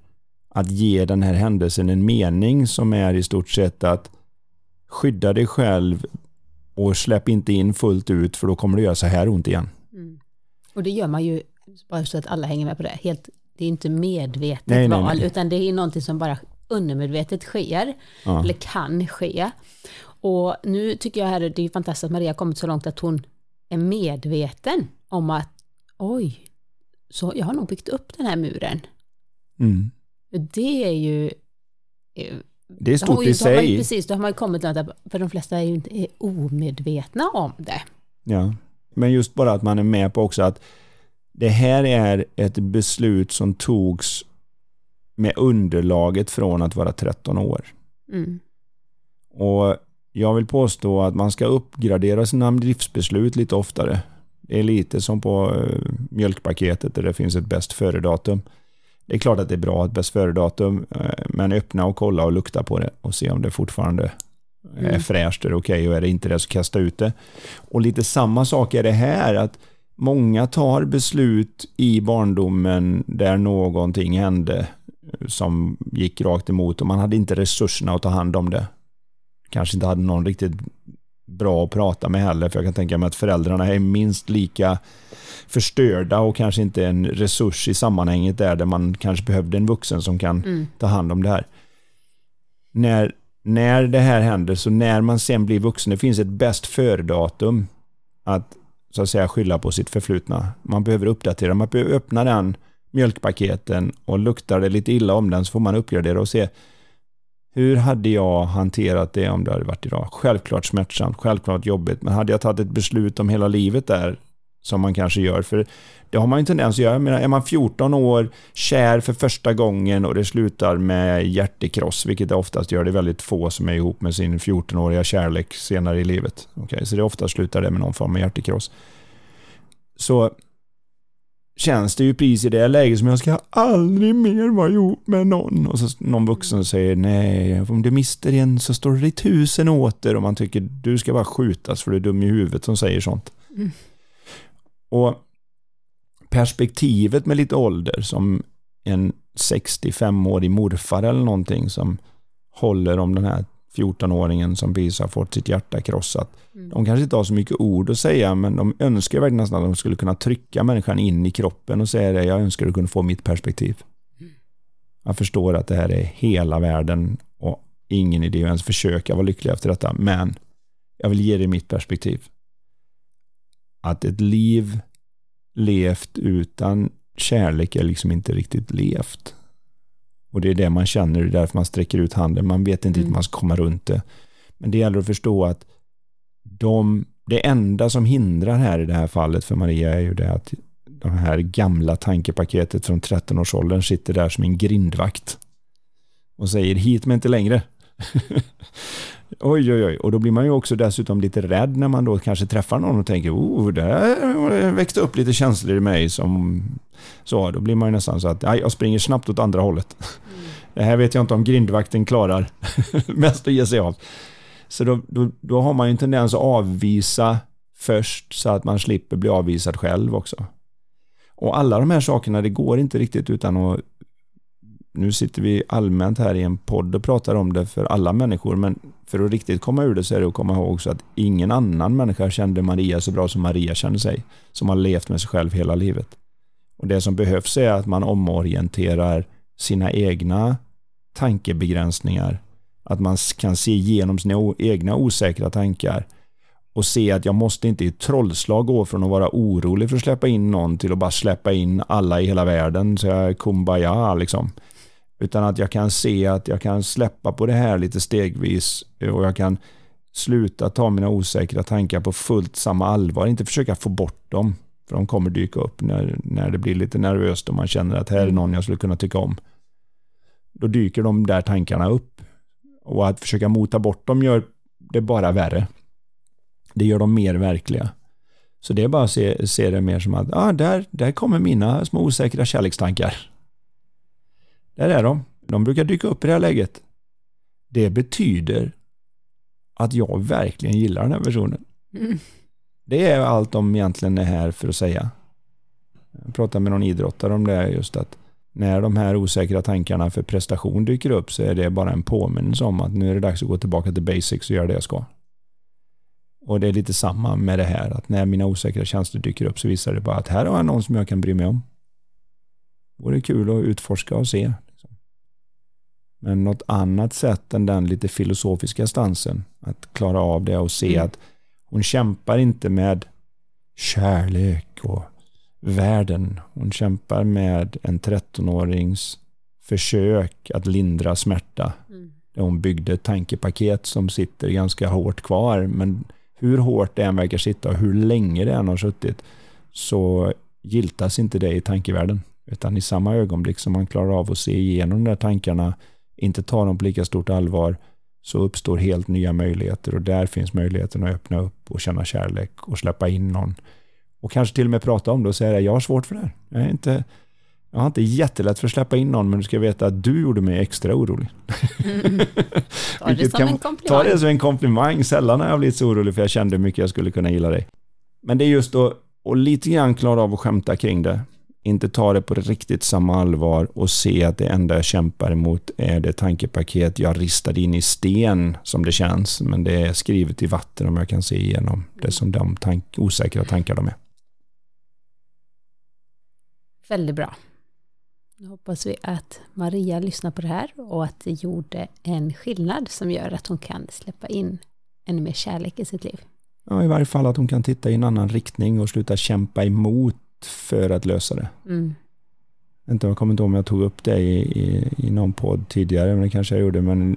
att ge den här händelsen en mening som är i stort sett att skydda dig själv och släpp inte in fullt ut för då kommer det göra så här ont igen. Mm. Och det gör man ju, bara så att alla hänger med på det, helt, det är inte medvetet nej, val, nej, nej. utan det är någonting som bara undermedvetet sker, ja. eller kan ske. Och nu tycker jag här, det är fantastiskt att Maria har kommit så långt att hon är medveten om att oj, så jag har nog byggt upp den här muren. Mm. Det är ju... Eh, det är stort i sig. Man, precis, då har man ju kommit till att för de flesta är ju inte är omedvetna om det. Ja, men just bara att man är med på också att det här är ett beslut som togs med underlaget från att vara 13 år. Mm. Och jag vill påstå att man ska uppgradera sina livsbeslut lite oftare. Det är lite som på eh, mjölkpaketet där det finns ett bäst före-datum. Det är klart att det är bra att bäst före-datum, eh, men öppna och kolla och lukta på det och se om det fortfarande är mm. fräscht, är det okej okay, och är det inte det så kasta ut det. Och lite samma sak är det här, att många tar beslut i barndomen där någonting hände som gick rakt emot och man hade inte resurserna att ta hand om det. Kanske inte hade någon riktigt bra att prata med heller, för jag kan tänka mig att föräldrarna är minst lika förstörda och kanske inte en resurs i sammanhanget där, där man kanske behövde en vuxen som kan mm. ta hand om det här. När, när det här händer, så när man sen blir vuxen, det finns ett bäst före-datum att så att säga skylla på sitt förflutna. Man behöver uppdatera, man behöver öppna den mjölkpaketen och luktar det lite illa om den så får man uppgradera och se hur hade jag hanterat det om det hade varit idag? Självklart smärtsamt, självklart jobbigt, men hade jag tagit ett beslut om hela livet där som man kanske gör. För det har man ju en tendens att göra. Menar, är man 14 år, kär för första gången och det slutar med hjärtekross, vilket det oftast gör. Det är väldigt få som är ihop med sin 14-åriga kärlek senare i livet. Okay, så det ofta slutar det med någon form av hjärtekross. Så känns det ju precis i det läget som jag ska aldrig mer vara ihop med någon. Och så någon vuxen säger nej, om du mister en så står det dig tusen åter och man tycker du ska bara skjutas för du är dum i huvudet som säger sånt. Mm. Och perspektivet med lite ålder som en 65-årig morfar eller någonting som håller om den här 14-åringen som precis har fått sitt hjärta krossat. Mm. De kanske inte har så mycket ord att säga men de önskar verkligen nästan att de skulle kunna trycka människan in i kroppen och säga det, jag önskar att kunna få mitt perspektiv. Mm. Jag förstår att det här är hela världen och ingen idé att ens försöka vara lycklig efter detta men jag vill ge dig mitt perspektiv. Att ett liv levt utan kärlek är liksom inte riktigt levt. Och det är det man känner, det är därför man sträcker ut handen. Man vet inte mm. hur man ska komma runt det. Men det gäller att förstå att de, det enda som hindrar här i det här fallet för Maria är ju det att det här gamla tankepaketet från 13-årsåldern sitter där som en grindvakt och säger hit men inte längre. oj, oj, oj. Och då blir man ju också dessutom lite rädd när man då kanske träffar någon och tänker, oh, där växte upp lite känslor i mig som så. Då blir man ju nästan så att, jag springer snabbt åt andra hållet. Mm. Det här vet jag inte om grindvakten klarar mest att ge sig av. Så då, då, då har man ju en tendens att avvisa först så att man slipper bli avvisad själv också. Och alla de här sakerna, det går inte riktigt utan att nu sitter vi allmänt här i en podd och pratar om det för alla människor, men för att riktigt komma ur det så är det att komma ihåg så att ingen annan människa kände Maria så bra som Maria kände sig, som har levt med sig själv hela livet. Och det som behövs är att man omorienterar sina egna tankebegränsningar, att man kan se igenom sina egna osäkra tankar och se att jag måste inte i trollslag gå från att vara orolig för att släppa in någon till att bara släppa in alla i hela världen så jag är kumbaya liksom. Utan att jag kan se att jag kan släppa på det här lite stegvis och jag kan sluta ta mina osäkra tankar på fullt samma allvar. Inte försöka få bort dem. För de kommer dyka upp när, när det blir lite nervöst och man känner att här är mm. någon jag skulle kunna tycka om. Då dyker de där tankarna upp. Och att försöka mota bort dem gör det bara värre. Det gör dem mer verkliga. Så det är bara att se, se det mer som att ah, där, där kommer mina små osäkra kärlekstankar. Där är de. De brukar dyka upp i det här läget. Det betyder att jag verkligen gillar den här personen. Mm. Det är allt de egentligen är här för att säga. Jag pratade med någon idrottare om det just att när de här osäkra tankarna för prestation dyker upp så är det bara en påminnelse om att nu är det dags att gå tillbaka till basics och göra det jag ska. Och det är lite samma med det här att när mina osäkra känslor dyker upp så visar det bara att här har jag någon som jag kan bry mig om. Och det är kul att utforska och se. Men något annat sätt än den lite filosofiska stansen. Att klara av det och se mm. att hon kämpar inte med kärlek och världen. Hon kämpar med en 13-årings försök att lindra smärta. Mm. Hon byggde ett tankepaket som sitter ganska hårt kvar. Men hur hårt det än verkar sitta och hur länge det än har suttit så giltas inte det i tankevärlden. Utan i samma ögonblick som man klarar av att se igenom de där tankarna inte tar dem på lika stort allvar så uppstår helt nya möjligheter och där finns möjligheten att öppna upp och känna kärlek och släppa in någon. Och kanske till och med prata om det och säga att jag har svårt för det här. Jag, är inte, jag har inte jättelätt för att släppa in någon men du ska veta att du gjorde mig extra orolig. Mm. Ta det som kan, en komplimang. Ta det som en komplimang. Sällan har jag blivit så orolig för jag kände hur mycket jag skulle kunna gilla dig. Men det är just att och lite grann klara av att skämta kring det inte ta det på riktigt samma allvar och se att det enda jag kämpar emot är det tankepaket jag ristade in i sten som det känns. Men det är skrivet i vatten om jag kan se igenom det som de tank osäkra tankar de är. Väldigt bra. Nu hoppas vi att Maria lyssnar på det här och att det gjorde en skillnad som gör att hon kan släppa in ännu mer kärlek i sitt liv. Ja, i varje fall att hon kan titta i en annan riktning och sluta kämpa emot för att lösa det. Mm. Inte, jag kommer inte ihåg om jag tog upp det i, i, i någon podd tidigare, men det kanske jag gjorde. Men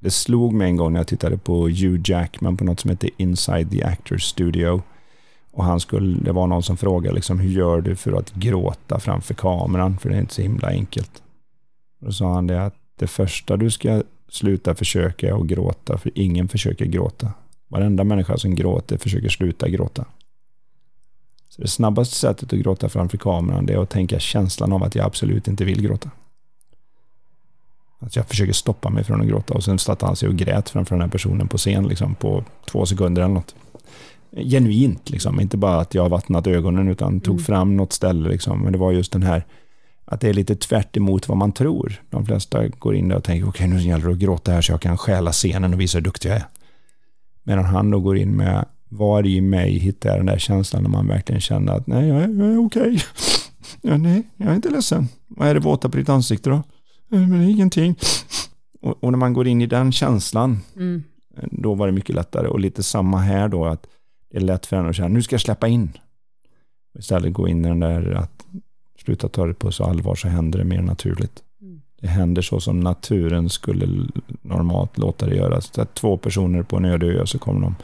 det slog mig en gång när jag tittade på Hugh Jackman på något som heter Inside the Actors Studio. Och han skulle, det var någon som frågade liksom, hur gör du för att gråta framför kameran? För det är inte så himla enkelt. Och då sa han det att det första du ska sluta försöka är att gråta, för ingen försöker gråta. Varenda människa som gråter försöker sluta gråta. Så det snabbaste sättet att gråta framför kameran det är att tänka känslan av att jag absolut inte vill gråta. Att jag försöker stoppa mig från att gråta och sen satte han sig och grät framför den här personen på scen liksom, på två sekunder eller något. Genuint, liksom. inte bara att jag vattnat ögonen utan tog mm. fram något ställe. Liksom. Men det var just den här att det är lite tvärt vad man tror. De flesta går in där och tänker okej okay, nu gäller det att gråta här så jag kan stjäla scenen och visa hur duktig jag är. Medan han då går in med var i mig hittar jag den där känslan när man verkligen känner att nej, jag är, jag är okej. Ja, nej, jag är inte ledsen. Vad är det våta på ditt ansikte då? Men ingenting. Och, och, när man går in i den känslan, mm. då var det mycket lättare. Och lite samma här då, att det är lätt för en att känna, nu ska jag släppa in. Istället gå in i den där att sluta ta det på så allvar så händer det mer naturligt. Mm. Det händer så som naturen skulle normalt låta det göra. Så att två personer på en öde ö så kommer de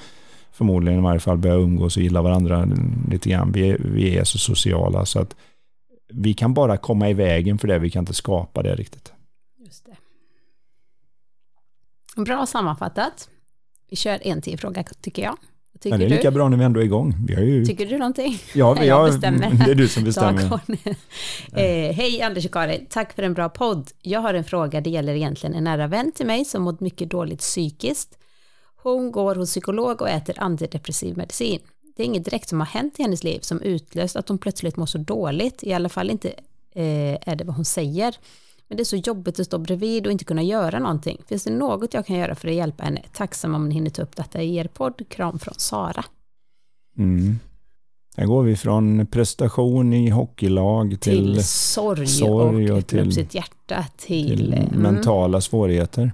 förmodligen i varje fall börja umgås och gilla varandra lite grann. Vi, vi är så sociala så att vi kan bara komma i vägen för det, vi kan inte skapa det riktigt. Just det. Bra sammanfattat. Vi kör en till fråga tycker jag. Tycker det är lika du? bra när vi ändå är igång. Vi har ju... Tycker du någonting? Ja, vi har... jag bestämmer. det är du som bestämmer. eh, hej Anders och Karin, tack för en bra podd. Jag har en fråga, det gäller egentligen en nära vän till mig som mått mycket dåligt psykiskt. Hon går hos psykolog och äter antidepressiv medicin. Det är inget direkt som har hänt i hennes liv som utlöst att hon plötsligt mår så dåligt, i alla fall inte eh, är det vad hon säger. Men det är så jobbigt att stå bredvid och inte kunna göra någonting. Finns det något jag kan göra för att hjälpa henne? Tacksam om ni hinner ta upp detta i er podd. Kram från Sara. Mm. Här går vi från prestation i hockeylag till, till sorg, sorg och, och till, sitt hjärta till, till mm. mentala svårigheter.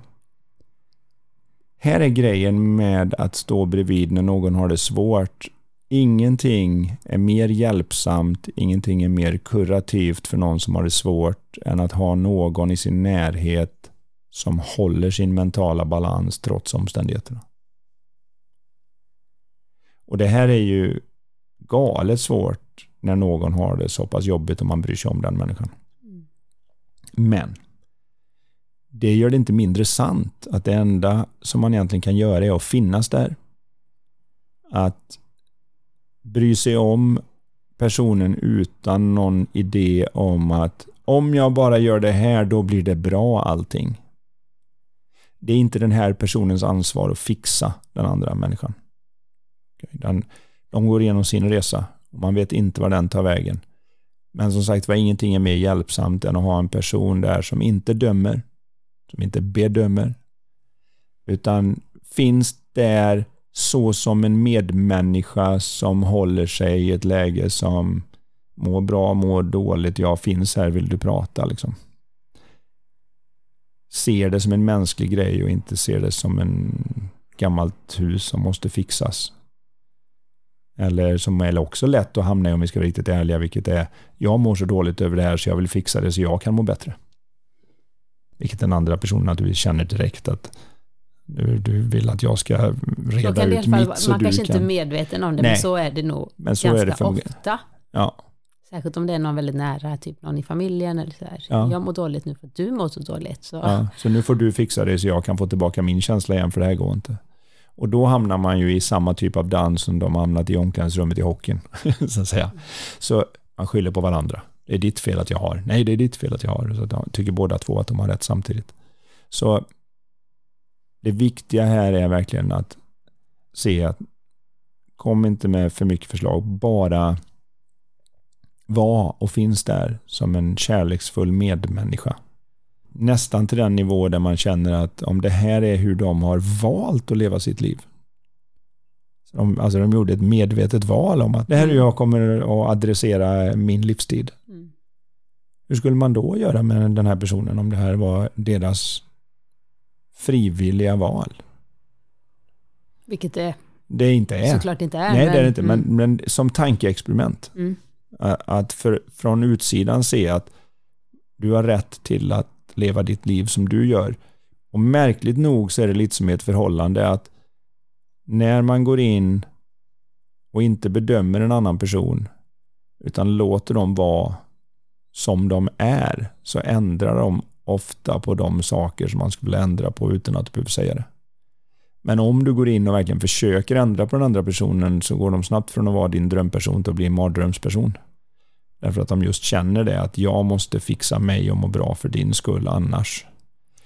Här är grejen med att stå bredvid när någon har det svårt Ingenting är mer hjälpsamt, ingenting är mer kurativt för någon som har det svårt än att ha någon i sin närhet som håller sin mentala balans trots omständigheterna. Och det här är ju galet svårt när någon har det så pass jobbigt om man bryr sig om den människan. Men det gör det inte mindre sant att det enda som man egentligen kan göra är att finnas där. Att bry sig om personen utan någon idé om att om jag bara gör det här, då blir det bra allting. Det är inte den här personens ansvar att fixa den andra människan. Den, de går igenom sin resa och man vet inte var den tar vägen. Men som sagt var, ingenting är mer hjälpsamt än att ha en person där som inte dömer, som inte bedömer, utan finns där så som en medmänniska som håller sig i ett läge som mår bra, mår dåligt, jag finns här, vill du prata liksom. Ser det som en mänsklig grej och inte ser det som en gammalt hus som måste fixas. Eller som är också lätt att hamna i om vi ska vara riktigt ärliga, vilket är jag mår så dåligt över det här så jag vill fixa det så jag kan må bättre. Vilket den andra personen naturligtvis känner direkt att du, du vill att jag ska reda ut mitt fall, så Man du kanske kan... inte är medveten om det, Nej. men så är det nog men så ganska är det ofta. Ja. Särskilt om det är någon väldigt nära, typ någon i familjen eller så här. Ja. Jag mår dåligt nu för att du mår så dåligt. Så. Ja, så nu får du fixa det så jag kan få tillbaka min känsla igen för det här går inte. Och då hamnar man ju i samma typ av dans som de hamnat i omklädningsrummet i hockeyn. så, att säga. så man skyller på varandra. Det är ditt fel att jag har. Nej, det är ditt fel att jag har. Så de tycker båda två att de har rätt samtidigt. Så det viktiga här är verkligen att se att kom inte med för mycket förslag, bara var och finns där som en kärleksfull medmänniska. Nästan till den nivå där man känner att om det här är hur de har valt att leva sitt liv. De, alltså de gjorde ett medvetet val om att det här är hur jag kommer att adressera min livstid. Hur skulle man då göra med den här personen om det här var deras frivilliga val. Vilket det det inte är. såklart inte är. Nej, men, det är det inte, mm. men, men som tankeexperiment. Mm. Att för, från utsidan se att du har rätt till att leva ditt liv som du gör. Och märkligt nog så är det lite som ett förhållande att när man går in och inte bedömer en annan person utan låter dem vara som de är så ändrar de ofta på de saker som man skulle ändra på utan att du behöver säga det. Men om du går in och verkligen försöker ändra på den andra personen så går de snabbt från att vara din drömperson till att bli en mardrömsperson. Därför att de just känner det att jag måste fixa mig och må bra för din skull annars.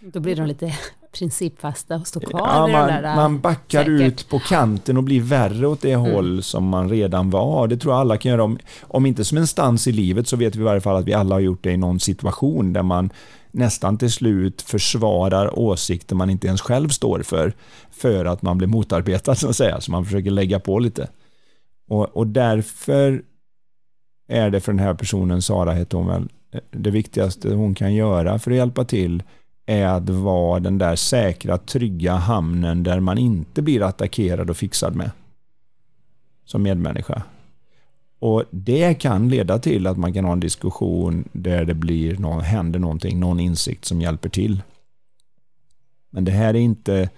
Då blir de lite principfasta och står kvar ja, man, där. man backar säkert. ut på kanten och blir värre åt det Mm. håll som man redan var. Det tror jag alla kan göra. Om, om inte som en stans i livet så vet vi i varje fall att vi alla har gjort det i någon situation där man nästan till slut försvarar åsikter man inte ens själv står för, för att man blir motarbetad så att säga, så man försöker lägga på lite. Och, och därför är det för den här personen, Sara heter hon väl, det viktigaste hon kan göra för att hjälpa till är att vara den där säkra, trygga hamnen där man inte blir attackerad och fixad med. Som medmänniska. Och det kan leda till att man kan ha en diskussion där det blir någon, händer någonting, någon insikt som hjälper till. Men det här är inte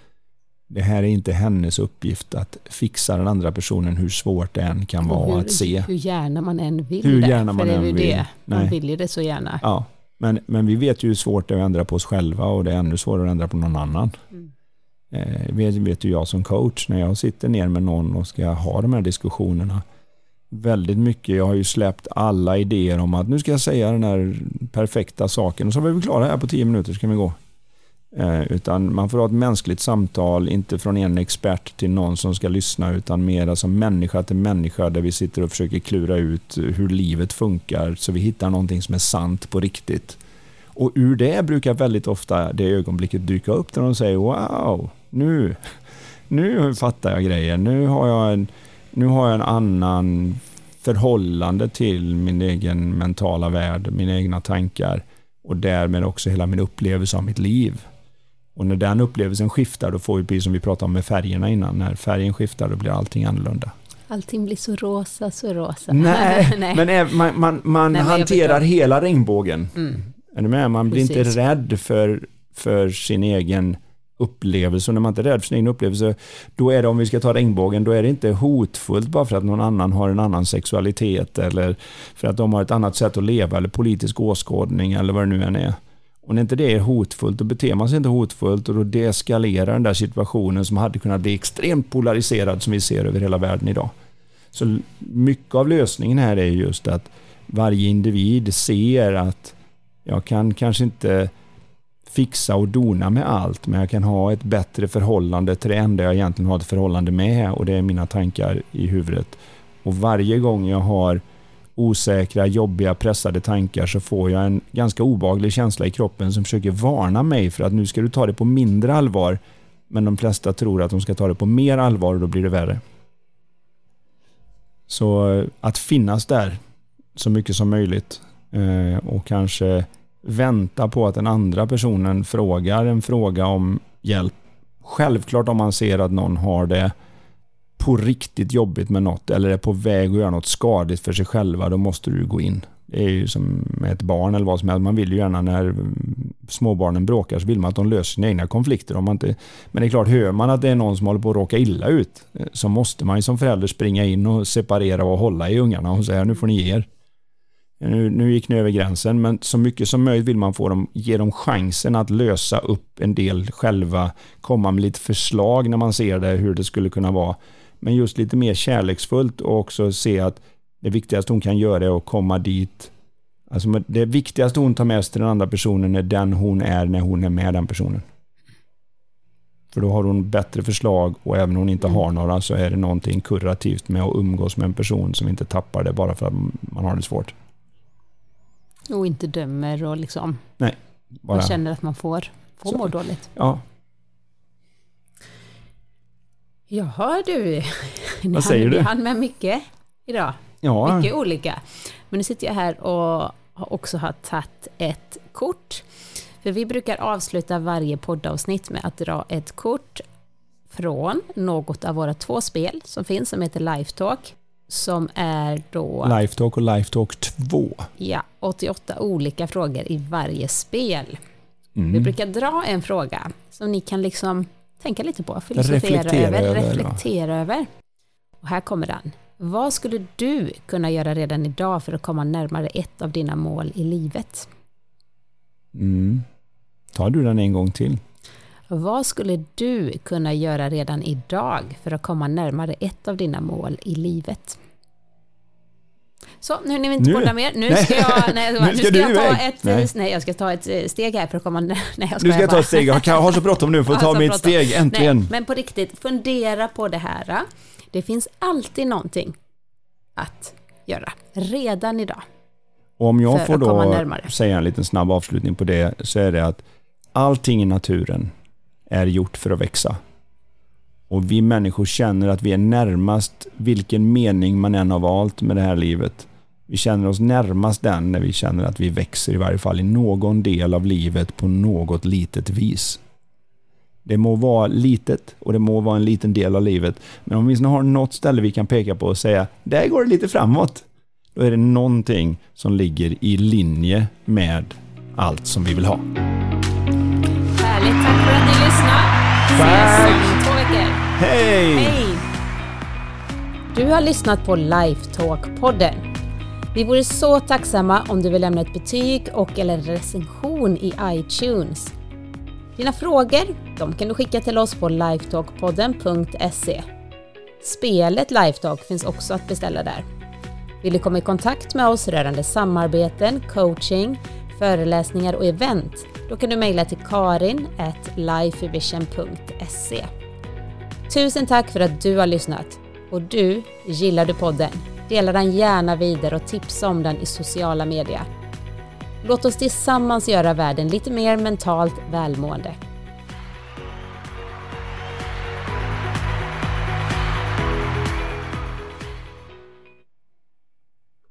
det här är inte hennes uppgift att fixa den andra personen hur svårt det än kan vara hur, att se. Hur gärna man än vill Hur det. gärna man för det är ju det. Man vill ju det så gärna. Ja, men, men vi vet ju hur svårt det är att ändra på oss själva och det är ännu svårare att ändra på någon annan. Mm. Eh, vet, vet ju jag som coach när jag sitter ner med någon och ska ha de här diskussionerna. Väldigt mycket, jag har ju släppt alla idéer om att nu ska jag säga den här perfekta saken och så är vi klara här på tio minuter så kan vi gå. Eh, utan man får ha ett mänskligt samtal, inte från en expert till någon som ska lyssna utan mer som människa till människa där vi sitter och försöker klura ut hur livet funkar så vi hittar någonting som är sant på riktigt. Och ur det brukar väldigt ofta det ögonblicket dyka upp där de säger wow, nu, nu fattar jag grejen. Nu har jag en, nu har jag en annan förhållande till min egen mentala värld, mina egna tankar och därmed också hela min upplevelse av mitt liv. Och när den upplevelsen skiftar, då får vi, precis som vi pratade om med färgerna innan, när färgen skiftar då blir allting annorlunda. Allting blir så rosa, så rosa. Nej, Nej. men man, man, man Nej, hanterar hela regnbågen. Mm. Är du med? Man blir inte Precis. rädd för, för sin egen upplevelse. Och när man inte är rädd för sin egen upplevelse, då är det, om vi ska ta regnbågen, då är det inte hotfullt bara för att någon annan har en annan sexualitet eller för att de har ett annat sätt att leva eller politisk åskådning eller vad det nu än är. Och när inte det är hotfullt, då beter man sig inte hotfullt och då deeskalerar den där situationen som hade kunnat bli extremt polariserad som vi ser över hela världen idag. Så mycket av lösningen här är just att varje individ ser att jag kan kanske inte fixa och dona med allt, men jag kan ha ett bättre förhållande till det enda jag egentligen har ett förhållande med och det är mina tankar i huvudet. Och varje gång jag har osäkra, jobbiga, pressade tankar så får jag en ganska obaglig känsla i kroppen som försöker varna mig för att nu ska du ta det på mindre allvar. Men de flesta tror att de ska ta det på mer allvar och då blir det värre. Så eh, att finnas där så mycket som möjligt eh, och kanske vänta på att den andra personen frågar en fråga om hjälp. Självklart om man ser att någon har det på riktigt jobbigt med något eller är på väg att göra något skadligt för sig själva, då måste du gå in. Det är ju som med ett barn eller vad som helst. Man vill ju gärna när småbarnen bråkar så vill man att de löser sina egna konflikter. Om man inte, men det är klart, hör man att det är någon som håller på att råka illa ut så måste man ju som förälder springa in och separera och hålla i ungarna och säga nu får ni ge er. Nu, nu gick ni över gränsen, men så mycket som möjligt vill man få dem, ge dem chansen att lösa upp en del själva, komma med lite förslag när man ser det, hur det skulle kunna vara. Men just lite mer kärleksfullt och också se att det viktigaste hon kan göra är att komma dit. Alltså det viktigaste hon tar med sig till den andra personen är den hon är när hon är med den personen. För då har hon bättre förslag och även om hon inte har några så är det någonting kurativt med att umgås med en person som inte tappar det bara för att man har det svårt. Och inte dömer och liksom Bara, man känner att man får, får Så. må dåligt. ja, Jaha du, ni Vad säger hann, du? Vi hann med mycket idag. ja, Mycket olika. Men nu sitter jag här och har också har tagit ett kort. För vi brukar avsluta varje poddavsnitt med att dra ett kort från något av våra två spel som finns som heter Lifetalk. Som är då Lifetalk och Lifetalk 2. ja, 88 olika frågor i varje spel. Vi Mm. brukar dra en fråga som ni kan liksom tänka lite på, filosofera Reflektera över, över, ja. reflektera över. Och här kommer den. Vad skulle du kunna göra redan idag för att komma närmare ett av dina mål i livet? Mm. Tar du den en gång till? Vad skulle du kunna göra redan idag för att komma närmare ett av dina mål i livet? Så, nu är ni inte podda mer. Nu ska jag, nej, Nu ska ska jag ta iväg. ett, nej. Nej. jag ska ta ett eh, steg här för att komma... Nej, jag Nu ska jag ta bara. ett steg. Jag har så bråttom nu för att ta mitt bråttom. steg, äntligen. Nej, men på riktigt, fundera på det här. Det finns alltid någonting att göra redan idag. Och om jag får då säga en liten snabb avslutning på det så är det att allting i naturen är gjort för att växa. Och vi människor känner att vi är närmast vilken mening man än har valt med det här livet. Vi känner oss närmast den när vi känner att vi växer i varje fall i någon del av livet på något litet vis. Det må vara litet och det må vara en liten del av livet. Men om vi har något ställe vi kan peka på och säga, där går det lite framåt. Då är det någonting som ligger i linje med allt som vi vill ha. Härligt, tack för att ni lyssnade. Tack. Hej! Hej! Du har lyssnat på Lifetalk-podden. Vi vore så tacksamma om du vill lämna ett betyg och eller recension i iTunes. Dina frågor de kan du skicka till oss på lifetalkpodden.se. Spelet Lifetalk finns också att beställa där. Vill du komma i kontakt med oss rörande samarbeten, coaching, föreläsningar och event? Då kan du mejla till karin.lifevision.se. Tusen tack för att du har lyssnat. Och du, gillar du podden? Dela den gärna vidare och tipsa om den i sociala medier. Låt oss tillsammans göra världen lite mer mentalt välmående.